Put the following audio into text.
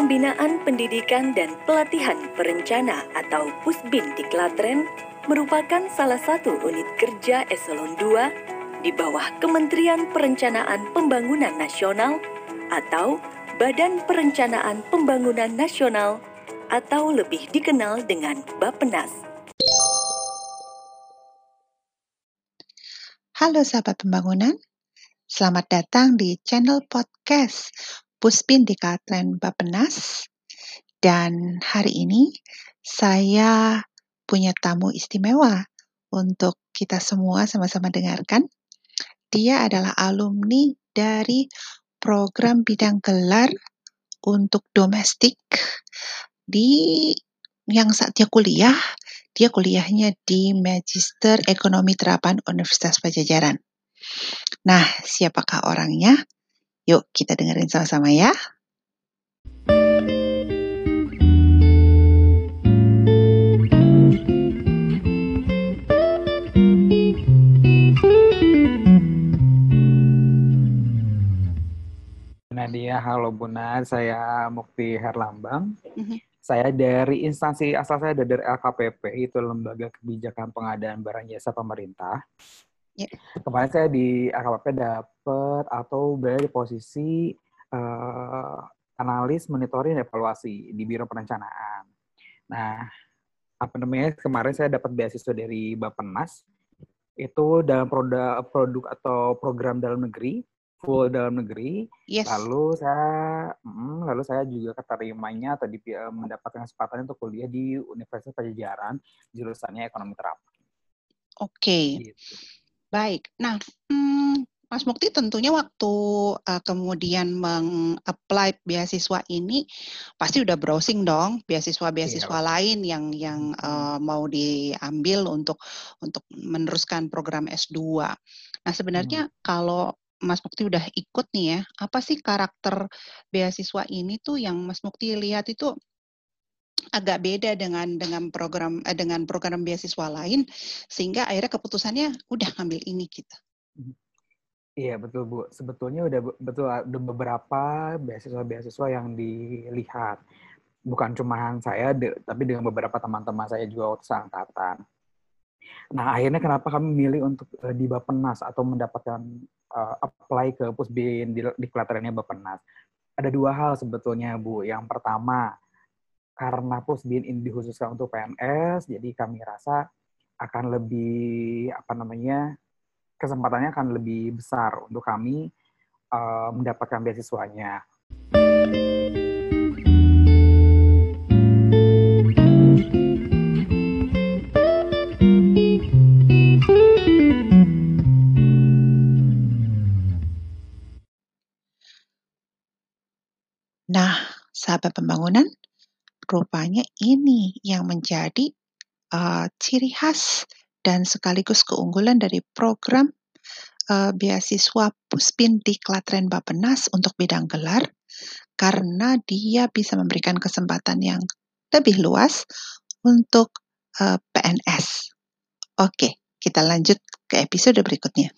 Pembinaan Pendidikan dan Pelatihan Perencana atau Pusbin di Klatren merupakan salah satu unit kerja eselon 2 di bawah Kementerian Perencanaan Pembangunan Nasional atau Badan Perencanaan Pembangunan Nasional atau lebih dikenal dengan Bapenas. Halo sahabat pembangunan, selamat datang di channel podcast Puspin di Katren Bapenas. Dan hari ini saya punya tamu istimewa untuk kita semua sama-sama dengarkan. Dia adalah alumni dari program bidang gelar untuk domestik di yang saat dia kuliah, dia kuliahnya di Magister Ekonomi Terapan Universitas Pajajaran. Nah, siapakah orangnya? Yuk kita dengerin sama-sama ya. Nadia, halo Bunda, saya Mukti Herlambang. Mm-hmm. Saya dari instansi asal saya dari LKPP, itu Lembaga Kebijakan Pengadaan Barang Jasa Pemerintah. Yeah. Kemarin saya di LKPP dapat atau berada di posisi uh, analis monitoring dan evaluasi di Biro Perencanaan. Nah, apa namanya kemarin saya dapat beasiswa dari Bapenas itu dalam produk produk atau program dalam negeri full dalam negeri. Yes. Lalu saya, mm, lalu saya juga keterimanya atau di, uh, mendapatkan kesempatan untuk kuliah di Universitas Pajajaran, jurusannya ekonomi terapi. Oke, okay. gitu. Baik. Nah, hmm, Mas Mukti tentunya waktu uh, kemudian meng-apply beasiswa ini pasti udah browsing dong beasiswa-beasiswa iya. lain yang yang uh, mau diambil untuk untuk meneruskan program S2. Nah, sebenarnya hmm. kalau Mas Mukti udah ikut nih ya, apa sih karakter beasiswa ini tuh yang Mas Mukti lihat itu agak beda dengan dengan program eh, dengan program beasiswa lain sehingga akhirnya keputusannya udah ngambil ini kita. Mhm. Iya betul Bu. Sebetulnya udah betul ada beberapa beasiswa-beasiswa yang dilihat. Bukan cuma saya, tapi dengan beberapa teman-teman saya juga waktu seangkatan. Nah, akhirnya kenapa kami milih untuk uh, di Bapenas atau mendapatkan uh, apply ke Pusbin di, di Klaterennya Bapenas? Ada dua hal sebetulnya, Bu. Yang pertama, karena Pusbin ini dikhususkan untuk PNS, jadi kami rasa akan lebih apa namanya kesempatannya akan lebih besar untuk kami uh, mendapatkan beasiswanya. Nah, sahabat pembangunan, rupanya ini yang menjadi uh, ciri khas dan sekaligus keunggulan dari program uh, beasiswa Puspin di Klatren Bapenas untuk bidang gelar karena dia bisa memberikan kesempatan yang lebih luas untuk uh, PNS. Oke, kita lanjut ke episode berikutnya.